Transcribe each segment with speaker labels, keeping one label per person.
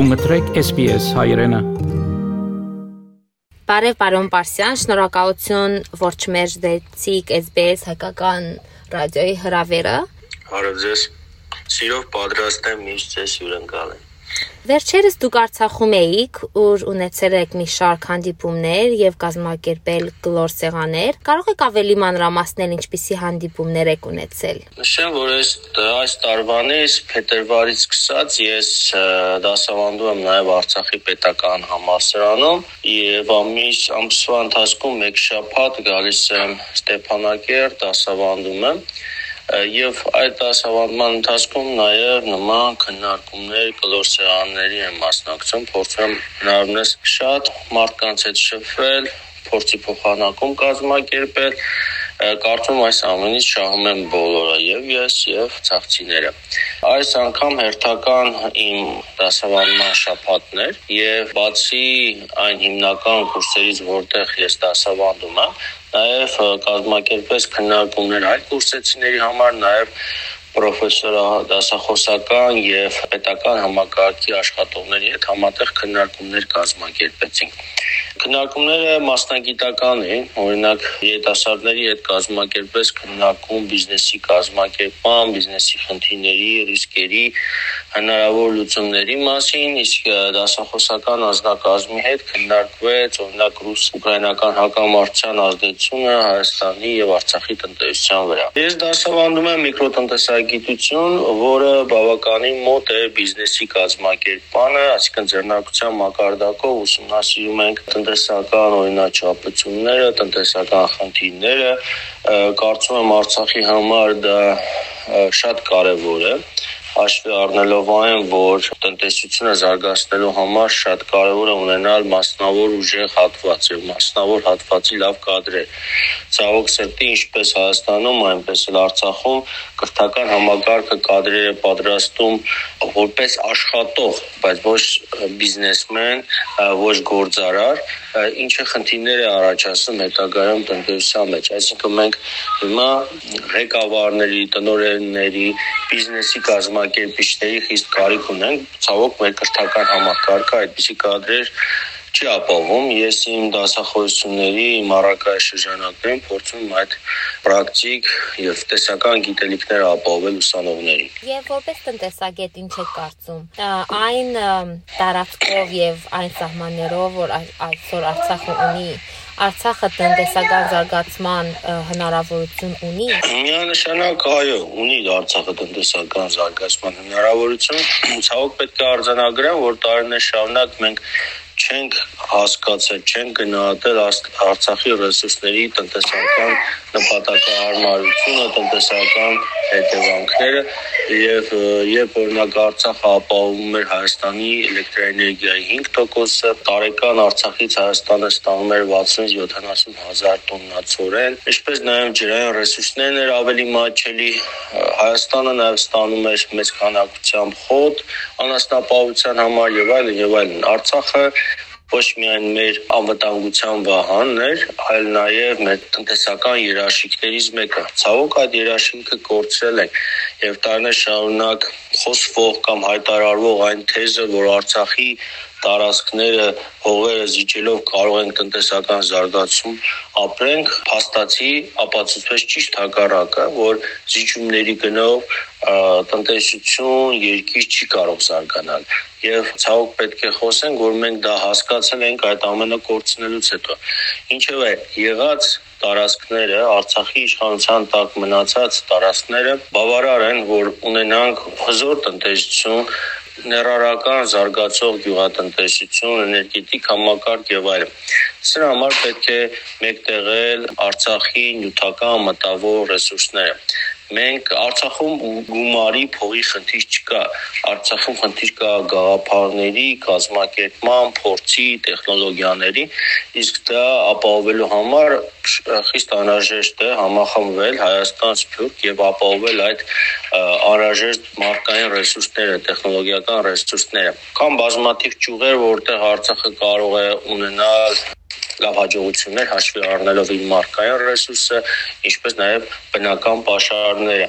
Speaker 1: Դու մտրեք SPS հայրենը։
Speaker 2: Բարև պարոն Պարսյան, շնորհակալություն, որ չմերժեցիք SBS հայկական ռադիոյի հրավերը։
Speaker 3: Բարև ձեզ։ Սիրով պատրաստ եմ միշտ ձեզ հյուրընկալել։
Speaker 2: Վերջերս դուք Արցախում էիք, ուր ունեցել եք մի շարք հանդիպումներ եւ կազմակերպել գլոր սեղաներ։ Կարող եք ավելի մանրամասնել ինչպիսի հանդիպումներ եք ունեցել։
Speaker 3: Նշեմ, որ այս այս տարվանից փետրվարից սկսած ես դասավանդում եմ նաեւ Արցախի պետական համալսարանում եւ ամիս ամսվա ընթացքում մեկ շաբաթ գալիս եմ Ստեփանակերտ դասավանդում եմ եւ այդ դասավանդման ընթացքում նաեւ նման քննարկումներ գլորսեանների են մասնակցում, փորձում հնարավորինս շատ մարդկանց հետ շփվել, փորձի փոխանակում կազմակերպել կարծում այս ամենից շահում են բոլորը եւ ես եւ ցաղցիները այս անգամ հերթական իմ դասավանդման շփատներ եւ բացի այն հիմնական կուրսերից որտեղ ես դասավանդում եմ նաեւ կազմակերպես քննարկումներ այլ կուրսեցիների համար նաեւ պրոֆեսոր դասախոսական եւ պետական համակարգի աշխատողների հետ համատեղ քննարկումներ կազմակերպեցինք։ Քննարկումները մասնագիտական էին, օրինակ երիտասարդների հետ կազմակերպես քննարկում բիզնեսի կազմակերպման, բիզնեսի խնդիրների, ռիսկերի, հնարավոր լուծումների մասին, իսկ դասախոսական անձնակազմի հետ քննարկվեց օրինակ ռուս-ուկրաինական հակամարտության ազդեցությունը Հայաստանի եւ Արցախի տնտեսության վրա։ Ես դասավանդում եմ միկրոտնտեսագիտություն, որը բավականին մոտ է բիզնեսի կազմակերպմանը, այսինքն ձեռնարկության մակարդակով ուսումնասիրում ենք տնտեսական օրինաչափությունները, տնտեսական խնդիրները, կարծում եմ Արցախի համար դա շատ կարևոր է հաշվի առնելով այն, որ տնտեսությունը զարգացնելու համար շատ կարևոր է ունենալ մասնավոր ուժեղ հատված եւ մասնավոր հատվածի լավ կադրեր։ Ցավոք սրտի ինչպես Հայաստանում, այնպես էլ Արցախում կրթական համակարգը կադրեր է պատրաստում որպես աշխատող, բայց ոչ բիզնեսմեն, ոչ գործարար, ինչը խնդիրներ է առաջացնում հետագայում տնտեսության մեջ։ Այսինքն մենք հիմա ղեկավարների, տնօրենների, բիզնեսի կազմակերպիչների խիստ կարիք ունենք։ Ցավոք մեր կրթական համակարգը այդպիսի կադրեր չի ապահովում։ Ես իմ դասախոսությունների, իմ առարկայի շրջանակներում փորձում այդ պրակտիկ եւ տեսական գիտելիքները ապահովել ուսանողներին։
Speaker 2: Եվ որպես տնտեսագետ ինչ եք կարծում։ Այն տարածքով եւ այն սահմաններով, որ այսօր Արցախը ունի, Արցախը տնտեսական զարգացման հնարավորություն ունի։
Speaker 3: Միանշանակ այո, ունի Արցախը տնտեսական զարգացման հնարավորություն։ Ցավոք պետք է արձանագրեմ, որ տարիներ շարունակ մենք չենք հասկացել, չենք գնահատել Արցախի ռեսուրսների տնտեսական նպատակահարմարությունը, տնտեսական հետևանքները եւ երբ օրինակ Արցախը ապահովում էր Հայաստանի էլեկտրակայանի 5%-ը, տարեկան Արցախից Հայաստանը ստանում էր 60-70 հազար տոննա ծորեն, ինչպես նաեւ ջրային ռեսուրսներն էր ավելի մատչելի, Հայաստանը նաեւ ստանում էր մեծ քանակությամբ խոտ անասնապահության համար եւ այլն եւ այլն։ Արցախը ոչ միայն մեր անվտանգության վահանն էր, այլ նաև մեր տնտեսական երաշխիքներից մեկը։ Ցավոք այդ երաշխիքը կորցրել ենք եւ տարիներ շարունակ խոսվող կամ հայտարարվող այն թեզը, որ Արցախի տարածքները հողերը զիջելով կարող ենք տնտեսական զարգացում ապրենք, փաստացի ապացուցվեց ճիշտ հակառակը, որ զիջումների գնով տնտեսություն երկիր չի կարող զարգանալ եւ ցավոք պետք է խոսենք որ մենք դա հասկացել ենք այդ ամենը կորցնելուց հետո ինչեւ է եղած տարածքները Արցախի իշխանության տակ մնացած տարածքները բավարար են որ ունենանք հզոր տնտեսություն ներառական զարգացող գյուղատնտեսություն, էներգետիկ համակարգ եւ այլն։ Սրա համար պետք է մեկտեղել Արցախի նյութական մտավոր ռեսուրսները մենք Արցախում գումարի փողի խնդիր չկա։ Արցախում խնդիր կա գաղափարների, կազմակերպման, փորձի, տեխնոլոգիաների, իսկ դա ապահովելու համար խիստ անհրաժեշտ է համախմբվել Հայաստան Սփյուռք եւ ապահովել այդ անհրաժեշտ մարդկային ռեսուրսները, տեխնոլոգիական ռեսուրսները։ Կան բազմաթիվ ճյուղեր, որտեղ Արցախը կարող է ունենալ լավ հաջողություններ հաշվի առնելով իր մարդկային ռեսուրսը, ինչպես նաև բնական պաշարները։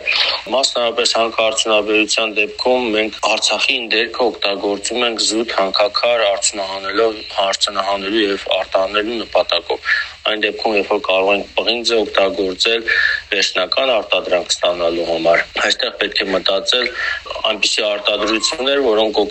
Speaker 3: Մասնավորապես հանքարդյունաբերության դեպքում մենք Արցախի դերքը օգտագործում ենք զուտ հանքաքար արդյունահանելով հարցնահանելու եւ արտահանելու նպատակով այն դեպքում, երբ որ կարող ենք պղինձը օգտագործել վերջնական արտադրանք ստանալու համար։ Այստեղ պետք է մտածել այնպիսի արտադրություններ, որոնք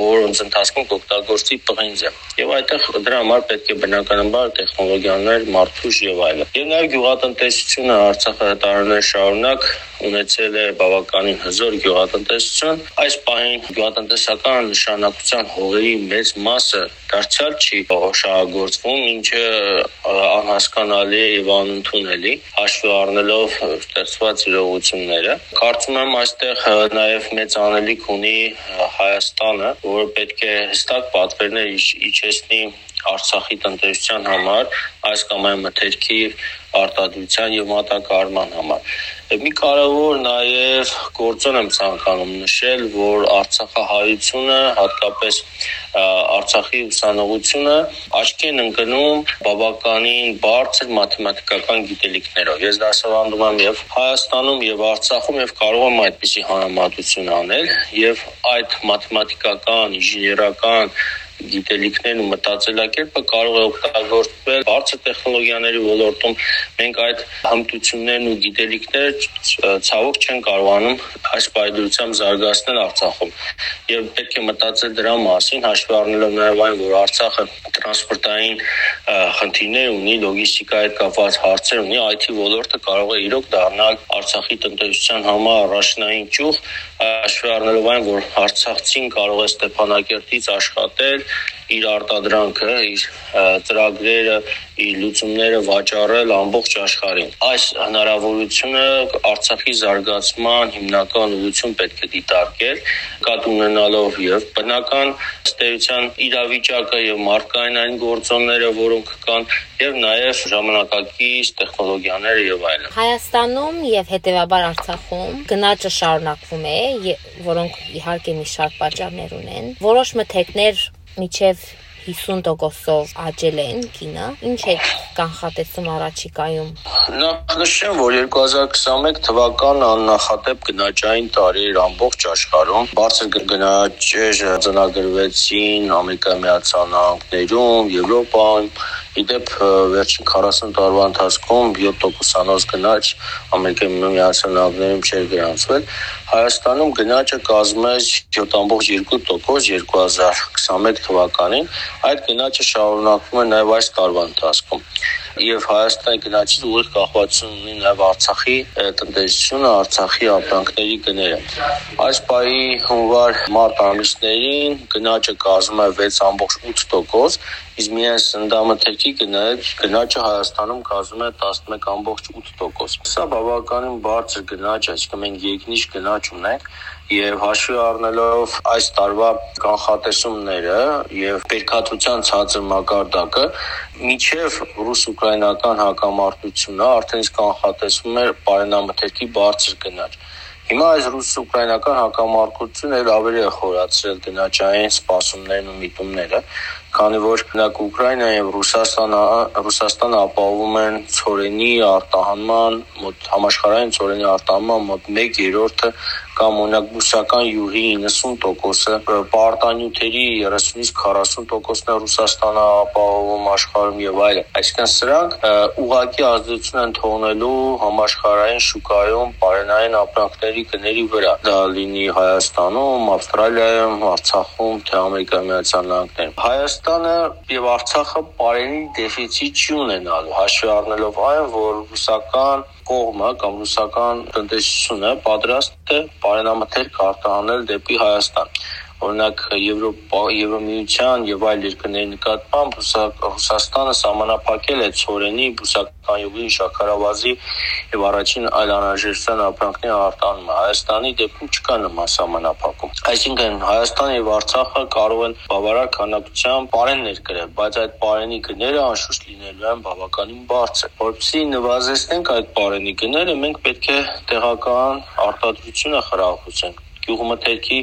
Speaker 3: որոնց ընթացքում կօգտագործի պղինձը։ Եվ այդտեղ դրա համար պետք է բնականաբար տեխնոլոգիաներ, մարդուժ եւ այլն։ Եվ նաեւ գյուղատնտեսությունը Արցախը տարիներ շարունակ ունեցել է բավականին հզոր գյուղատնտեսություն։ Այս պահին գյուղատնտեսական նշանակության հողերի մեծ մասը դարձյալ չի շահագործվում, ինչը անհասկանալի եւ անընդունելի, հաշվի առնելով ստեղծված իրողությունները։ Կարծում եմ այստեղ նաեւ մեծ անելիք ունի Հայաստանը, որը պետք է հստակ պատվերներ իջեցնի Արցախի տնտեսության համար այս կամ այն մթերքի արտադրության եւ մատակարարման համար։ Մի կարևոր նաև գործոն եմ ցանկանում նշել, որ Արցախահայությունը, հատկապես Արցախի ուսանողությունը աչքի են ընկնում բավականին բարձր մաթեմատիկական գիտելիքներով։ Ես դասավանդում եմ եւ Հայաստանում եւ Արցախում եւ կարող եմ այդպիսի համեմատություն անել եւ այդ մաթեմատիկական, ինժեներական գիտելիքներն ու մտածելակերպը կարող է օգտագործվել բարձր տեխնոլոգիաների ոլորտում։ Մենք այդ հմտություններն ու գիտելիքները ցավոք չեն կարողանում այս պայդրությամբ զարգացնել Արցախում։ Եվ պետք է մտածել դրա մասին, հաշվի առնելով նաև այն, որ Արցախը տրանսպորտային խնդիրներ ունի, լոգիստիկայի հետ կապված հարցեր ունի, IT ոլորտը կարող է իրոք դառնալ Արցախի տնտեսության համար առաջնային ճյուղ, հաշվի առնելով այն, որ Արցախցին կարող է Ստեփանակերտից աշխատել իր արտադրանքը, իր ծրագրերը, իր լուծումները վաճառել ամբողջ աշխարհին։ Այս հնարավորությունը Արցախի զարգացման հիմնական ուղղություն պետք է դիտարկել, կատ ունենալով եւ բնական ստեյության իրավիճակը եւ մարդկային այն գործոնները, որոնք կան եւ նաեւ ժամանակակից տեխնոլոգիաները եւ այլն։
Speaker 2: Հայաստանում եւ հետեւաբար Արցախում գնաճը շարունակվում է, որոնք իհարկե մի շարք պատճառներ ունեն։ Որոշ մթերքներ միջև 50%-ով աճել են գինը։ Ինչ է կանխատեսում առաջիկայում։
Speaker 3: Նախնշեմ, որ 2021 թվականը աննախադեպ գնաճային տարի էր ամբողջ աշխարհում։ Բարձր գնաճեր ծնագրվեցին Ամերիկայի Միացյալ Նահանգներում, Եվրոպայում, Իդեպ վերջին 40 տարվա ընթացքում 7%-անոց գնաճ Ամերիկայի Միացյալ Նահանգներում չէր գրանցվել։ Հայաստանում գնաճը կազմում է 7.2% 2021 թվականին։ Այդ գնաճը շարունակվում է նաև այս տարվա ընթացքում եւ Հայաստանի գնաճից ուղիղ կախվածություն ունի նաեւ Արցախի տնտեսությունը, Արցախի ապրանքների գները։ Այս պահի հունվար մարտ ամիսներին գնաճը կազմում է 6.8%, իսկ միայն սննդամթերքի գնաճը Հայաստանում կազմում է 11.8%։ Սա բավականին բարձր գնաճ է, այսինքն մենք երկնիշ գնաճ ունենք եւ հաշվի առնելով այս տարվա կանխատեսումները եւ բերքատվության ցածր մակարդակը միջև ռուս-ուկրաինական հակամարտությունը արդեն կանխատեսվում էր բարենամթերքի բարձր գնաճ Հիմա այս ռուս-ուկրաինական հակամարտությունը էլ ավելի է խորացրել գնաճային սպասումներն ու միտումները, քանի որ նակ Ուկրաինան եւ Ռուսաստանը Ռուսաստանը ապահովում են ծորենի արտահանման մոտ համաշխարհային ծորենի արտահանման մոտ 1/3-ը կամ օրինակ բուսական յուղի 90%-ը, պարտանյութերի 30-ից 40%-ն է Ռուսաստանը ապահովում աշխարհում եւ այլն։ Այսինքն սրանք ուղակի ազդեցություն են թողնելու համաշխարհային շուկայում բարենային ապրանքների գների վրա։ Դա լինի Հայաստանում, Ավստրալիայում, Արցախում, թե Ամերիկայի Միացյալ Նահանգներում։ Հայաստանը եւ Արցախը բարենի դեֆիցիտ չի ունենալու, հաշվի առնելով այն, որ ռուսական կողմը կամ ռուսական տնտեսությունը պատրաստ է բարենամթերք արտահանել դեպի Հայաստան օրինակ Եվրոպա, Եվրոմիության եւ այլ երկրների նկատմամբ Ռուսաստանը սահմանափակել է ծորենի, բուսական յուղի, շաքարավազի եւ առաջին այլ անհրաժեշտության ապրանքների արտանումը։ Հայաստանի դեպքում չկա նման սահմանափակում։ Այսինքն Հայաստանը եւ Արցախը կարող են բավարար քանակությամբ բարեններ կրել, բայց այդ բարենի գները անշուշտ լինելու են բավականին բարձր։ Որպեսզի նվազեցնենք այդ բարենի գները, մենք պետք է տեղական արտադրությունը խրախուսենք գյուղմթերքի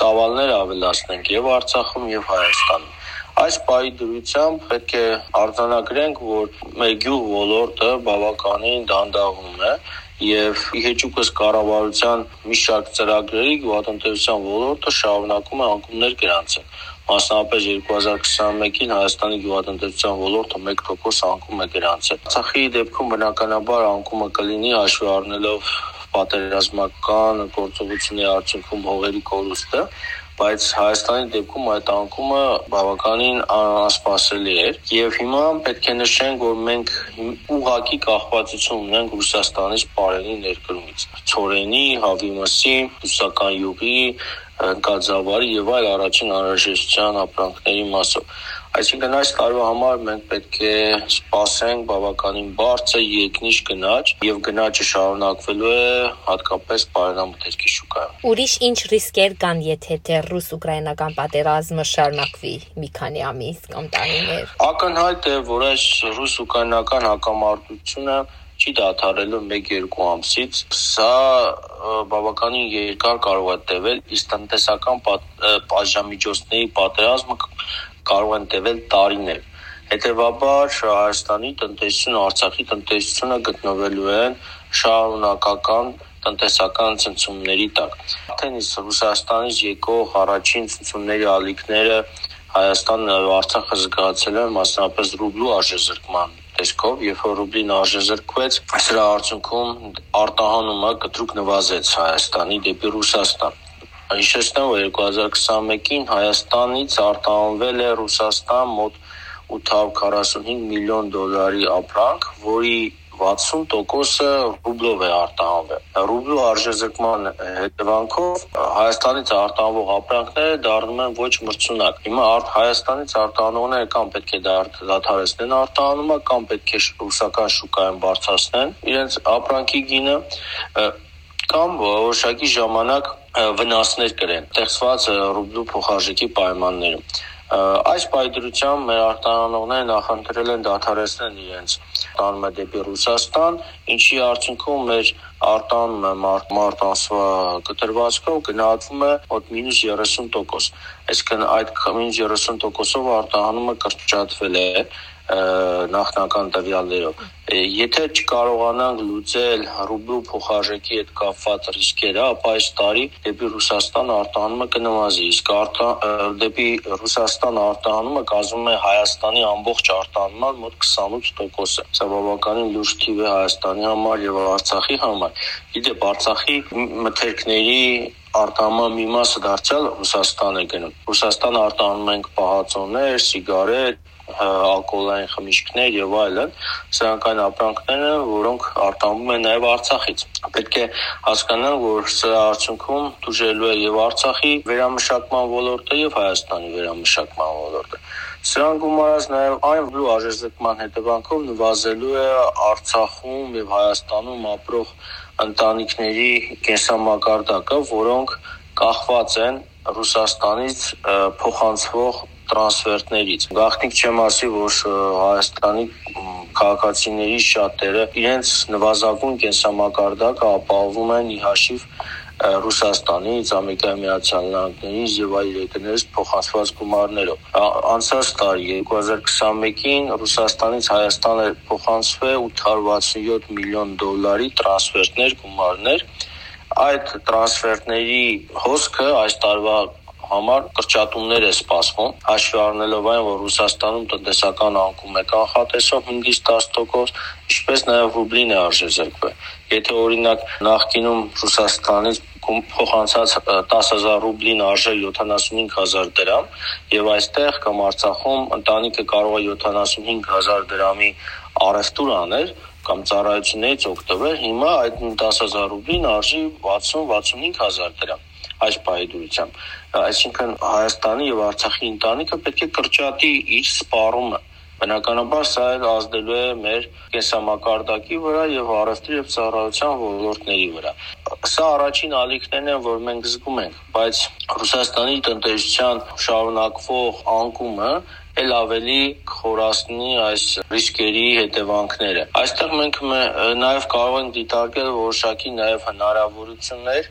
Speaker 3: ծավալները ավելացնենք եւ Արցախում եւ Հայաստանում։ Այս պայի դրությամբ պետք է արձանագրենք, որ մեր գյուղ ոլորտը բավականին դանդաղում է եւ իհեճուկս կառավարության մի շարք ծրագրերի գյուղատնտեսության ոլորտը շարունակում է անկումներ գրանցել մասնավորապես 2021-ին Հայաստանի գյուղատնտեսության ոլորտը 1% անկում է գրանցել։ Արցախի դեպքում բնականաբար անկումը կլինի հաշվի առնելով պատերազմական գործողությունների արդյունքում հողերի կորուստը, բայց Հայաստանի դեպքում այդ անկումը բավականին անսպասելի էր եւ հիմա պետք է նշենք որ մենք ուղակի կախվածություն ունենք Ռուսաստանից բարենի ներկրումից ծորենի, հավի մսի, ռուսական յուղի, գազավարի եւ այլ առաջին անհրաժեշտության ապրանքների մասով Այսինքն այս տարվա համար մենք պետք է սպասենք բավականին բարձր երկնիշ գնաճ եւ գնաճը շարունակվելու է հատկապես բարենամտերքի շուկայում։
Speaker 2: Ուրիշ ինչ ռիսկեր կան, եթե թե ռուս-ուկրաինական պատերազմը շարունակվի մի քանի ամիս կամ տարիներ։
Speaker 3: Ակնհայտ է, որ այս ռուս-ուկրաինական հակամարտությունը չի դադարելու 1-2 ամսից։ Սա բավականին երկար կարող է տևել, իսկ տնտեսական պատժամիջոցների պատերազմը կարող են տևել տարիներ։ Հետևաբար Հայաստանի տնտեսությունը, Արցախի տնտեսությունը գտնվելու են շարունակական տնտեսական ցնցումների տակ։ Արդեն իսկ Ռուսաստանից եկող առաջին ցնցումների ալիքները Հայաստանն եւ Արցախը զգացել են մասնապես ռուբլու արժեզրկման տեսքով, երբ որ ռուբլին արժեզրկվեց, սրա արդյունքում արտահանումը կտրուկ նվազեց Հայաստանի դեպի Ռուսաստան։ Հիշեցնեմ, որ 2021-ին Հայաստանից արտահանվել է Ռուսաստան մոտ 845 միլիոն դոլարի ապրանք, որի 60%-ը ռուբլով է արտահանվել։ Ռուբլու արժեզրկման հետևանքով Հայաստանից արտահանվող ապրանքները դառնում են ոչ մրցունակ։ Հիմա Հայաստանից արտահանողները կամ պետք է դադարեցնեն արտահանումը, կամ պետք է ռուսական շուկայում բարձրացնեն իրենց ապրանքի գինը կամ որոշակի ժամանակ վնասներ կրեն ստեղծված ռուբլու փոխարժեքի պայմաններում։ Այս պայդրությամբ մեր արտահանողները նախընտրել են դադարեցնել իրենց տանումը դեպի Ռուսաստան, ինչի արդյունքում մեր արտանումը մարտ մարտ ամսվա կտրվածքով գնահատվում է մոտ -30%։ Այսինքն այդ -30%-ով արտահանումը կրճատվել է նախնական տվյալներով։ Եթե չկարողանանք լուծել ռուբլու փոխարժեքի հետ կապված ռիսկերը, ապա այս տարի դեպի Ռուսաստան արտահանումը կնվազի, իսկ արտա դեպի Ռուսաստան արտահանումը կազմում է Հայաստանի ամբողջ արտահանման մոտ 28%-ը։ Սա բավականին լուրջ թիվ է Հայաստանի համար եւ Արցախի համար։ Իդեպ Արցախի մթերքների արտահանման մի մասը դարձյալ Ռուսաստան է գնում։ Ռուսաստան արտահանում ենք պահածոներ, սիգարետ, ալկոհոլային խմիչքներ եւ այլն, սրանք այն ապրանքներ են, որոնք արտանվում են նաեւ Արցախից։ Պետք է հասկանալ, որ սրա արդյունքում դժելու է եւ Արցախի վերամշակման ոլորտը եւ Հայաստանի վերամշակման ոլորտը։ Սրան գումարած նաև այն բլու արժեզրկման հետևանքով նվազելու է Արցախում եւ Հայաստանում ապրող ընտանիքների կենսամակարդակը, որոնք կախված են Ռուսաստանից փոխանցվող տրանսֆերտներից։ Գաղտնիք չեմ ասի, որ Հայաստանի քաղաքացիների շատերը իրենց նվազագույն կենսամակարդակը ապահովում են ի հաշիվ Ռուսաստանից, Ամերիկայի Միացյալ Նահանգներից եւ այլ երկրներից փոխանցված գումարներով։ Անցած տարի 2021-ին Ռուսաստանից Հայաստանը փոխանցվել 867 միլիոն դոլարի տրանսֆերտներ, գումարներ։ Այդ տրանսֆերտների հոսքը այս տարվա համար կրճատումներ է սպասվում, հաշվի առնելով այն, որ Ռուսաստանում տնտեսական անկում է կանխատեսում 5-ից 10%, ինչպես նաև ռուբլին է արժեզրկվել։ Եթե օրինակ նախկինում Ռուսաստանից փոխանցած 10000 ռուբլին արժե 75000 դրամ եւ այստեղ կամ Արցախում ընտանիքը կարող է 75000 դրամի արևտուր անել կամ ծառայություններից օգտվել, հիմա այդ 10000 ռուբլին արժի 60-65000 դրամ այս պայդուրությամբ։ Այսինքն Հայաստանի եւ Արցախի ընտանիքը պետք է կրճատի իր սպառումը Բնականաբար սա էլ ազդելու է մեր կենսամակարդակի վրա եւ առևտրի եւ ծառայության ոլորտների վրա։ Սա առաջին ալիքներն են, որ մենք զգում ենք, բայց Ռուսաստանի տնտեսության շարունակվող անկումը էլ ավելի խորացնի այս ռիսկերի հետևանքները։ Այստեղ մենք նաև կարող ենք դիտարկել որոշակի նաև հնարավորություններ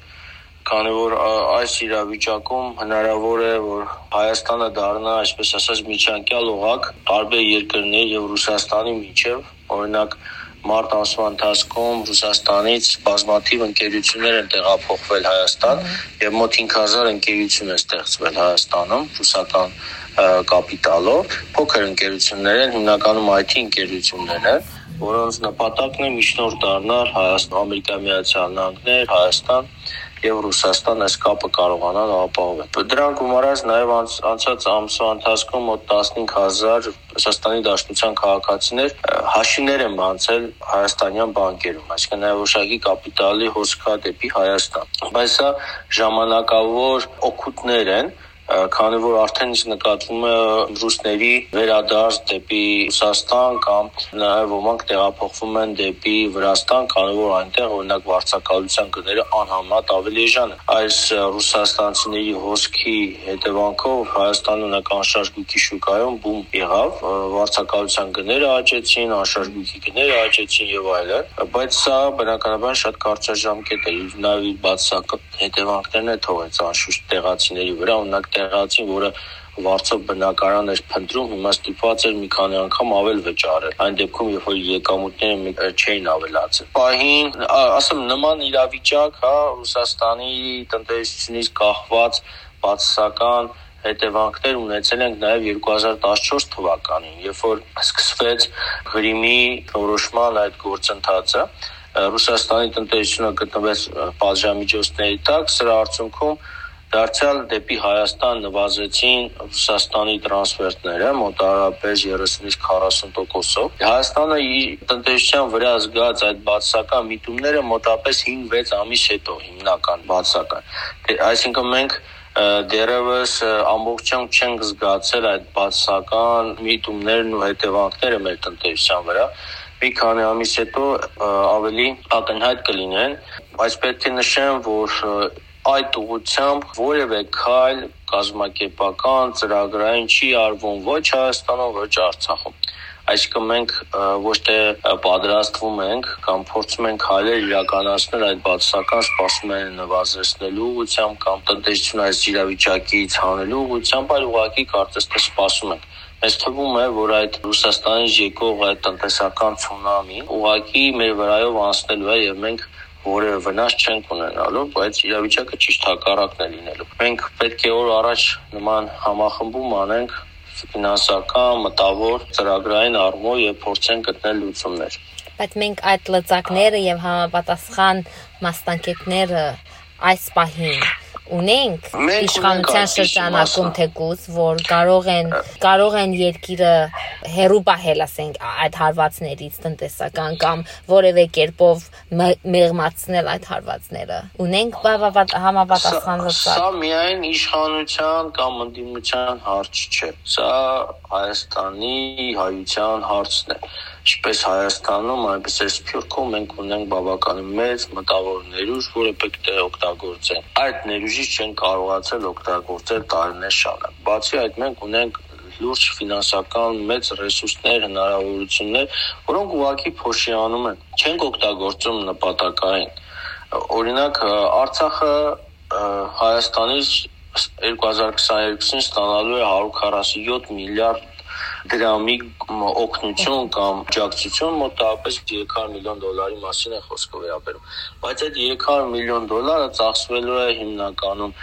Speaker 3: քանի որ այս իրավիճակում հնարավոր է որ Հայաստանը դառնա, այսպես ասած, միջանկյալ օղակ տարբեր երկրների եւ Ռուսաստանի միջև, օրինակ մարտ ամսվա ընթացքում Ռուսաստանից բազմաթիվ ընկերություններ են տեղափոխվել Հայաստան եւ մոտ 5000 ընկերություն է ստեղծվել Հայաստանում ռուսական կապիտալով փոքր ընկերություններ են հիմնականում IT ընկերություններ են որոնց նպատակն է միջնորդ դառնալ Հայաստան, Ամերիկայի Միացյալ Նահանգներ, Հայաստան եւ Ռուսաստան այս կապը կարողանան ապահովել։ Դրանք գումարած նաեւ անցած ամսվա ընթացքում մոտ 15000 Ռուսաստանի Դաշնության քաղաքացիներ հաշիվներ են բացել հայաստանյան բանկերում, այսինքն նաեւ ուշագի կապիտալի հոսքա դեպի Հայաստան։ Բայց սա ժամանակավոր օգուտներ են, քանի որ արդեն իսկ նկատվում է ռուսների վերադարձ դեպի Ռուսաստան կամ նաև ոմանք տեղափոխվում են դեպի Վրաստան, քանի որ այնտեղ օրինակ վարձակալության գները անհամեմատ ավելի էժան են։ Այս ռուսաստանցիների հոսքի հետևանքով Հայաստանի նականշարժ գույքի շուկայում բում եղավ, վարձակալության գները աճեցին, անշարժ գույքի գները աճեցին եւ այլն, բայց սա բնականաբար շատ կարճաժամկետ է, նաև բացակ հետևանքներն է թողեց անշուշտ տեղացիների վրա, օրինակ տեղացին, որը վարձով բնակարան էր փնտրում, հիմա ստիպված էր մի քանի անգամ ավել վճարել։ Այն դեպքում, երբ որ եկամուտները չէին ավելացել։ Պահին, ասեմ, նման իրավիճակ, հա, Ռուսաստանի տնտեսությունից կախված բացասական հետևանքներ ունեցել ենք նաև 2014 թվականին, երբ որ սկսվեց Ղրիմի որոշման այդ գործընթացը, Ռուսաստանի տնտեսությունը գտնվեց պատժամիջոցների տակ, սրա արդյունքում դարձյալ դեպի Հայաստան նվազեցին Ռուսաստանի տրանսֆերտները մոտարապես 30-ից 40%-ով։ Հայաստանը իր տնտեսության վրա զգաց այդ բացասական միտումները մոտապես 5-6 ամիս հետո հիմնական բացասական։ դե, Այսինքն մենք դերևս ամբողջությամբ չենք զգացել այդ բացասական միտումներն ու հետևանքները մեր տնտեսության վրա մի քանի ամիս հետո ավելի ակնհայտ կլինեն բայց պետք է նշեմ որ այդ ուղությամբ որևէ քայլ կազմակերպական ծրագրային չի արվում ոչ Հայաստանում, ոչ Արցախում։ Այսինքն մենք ոչ թե պատրաստվում ենք կամ փորձում ենք քայլեր իրականացնել այդ բացասական սպասումները նվազեցնելու ուղղությամբ կամ տնտեսությունը այս իրավիճակից հանելու ուղղությամբ, այլ ուղղակի կարծես թե սպասում ենք։ Մեզ թվում է, որ այդ Ռուսաստանից եկող այդ տնտեսական ցունամին ուղղակի մեր վրայով անցնելու է եւ մենք որևէ վնաս չենք ունենալու, բայց իրավիճակը ճիշտ հակառակն է լինելու։ Մենք պետք է օր առաջ նման համախմբում անենք ֆինանսական, մտավոր, ծրագրային առումով եւ փորձենք գտնել լուծումներ։
Speaker 2: Բայց մենք այդ լծակները եւ համապատասխան մասնակիցները այս պահին ունենք իշխանության շրջանակում թեկուզ, որ կարող են կարող են երկիրը հերու բահել, ասենք, այդ հարվածներից տնտեսական կամ որևէ կերպով մեղմացնել այդ հարվածները։ Ունենք համապատասխան
Speaker 3: լծակ։ Սա միայն իշխանության կամ ընդդիմության հարց չէ։ Սա Հայաստանի հայության հարցն է ինչպես Հայաստանում, այնպես էլ Սփյուռքում մենք ունենք բավականին մեծ մտավոր ներուժ, որը պետք է օգտագործեն։ Այդ ներուժից չեն կարողացել օգտագործել տարիներ շարունակ։ Բացի այդ, մենք ունենք լուրջ ֆինանսական մեծ ռեսուրսներ, հնարավորություններ, որոնք ուղղակի փոշիանում են, չենք օգտագործում նպատակային։ Օրինակ, Արցախը Հայաստանից 2022-ին ստանալու է 147 միլիարդ դրամի օգնություն կամ աջակցություն մոտավորապես 300 միլիոն դոլարի մասին է խոսքը վերաբերում։ Բայց այդ 300 միլիոն դոլարը ծախսվելու է հիմնականում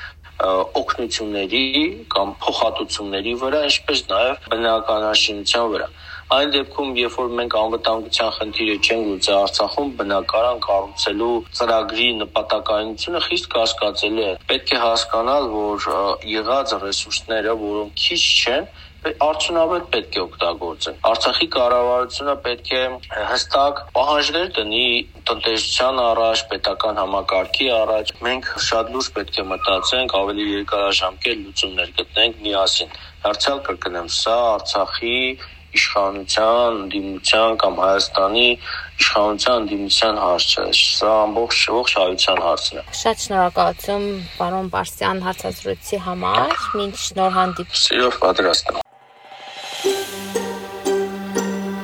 Speaker 3: օգնությունների կամ փոխհատուցումների վրա, ինչպես նաև բնականաշինության վրա։ Այն դեպքում, երբ որ մենք անվտանգության խնդիրը չենք լուծի Արցախում, բնակարան կառուցելու ծրագրի նպատակայնությունը խիստ կասկածելի է։ Պետք է հասկանալ, որ եղած ռեսուրսները, որոնք քիչ չեն, արդյունավետ պետք է օգտագործեն։ Արցախի կառավարությունը պետք է հստակ պահանջներ տնի տնտեսության առաջ, պետական համակարգի առաջ։ Մենք շատ լուրջ պետք է մտածենք, ավելի երկարաժամկետ լուծումներ գտնենք միասին։ Դարձյալ կրկնեմ, սա Արցախի իշխանության, դիմության կամ Հայաստանի իշխանության դիմության հարց չէ։ Սա ամբողջ ողջ հայության հարցն է։
Speaker 2: Շատ շնորհակալություն պարոն Բարսյան հարցազրույցի համար։ Մինչ նոր հանդիպում։
Speaker 3: Սիրով պատրաստ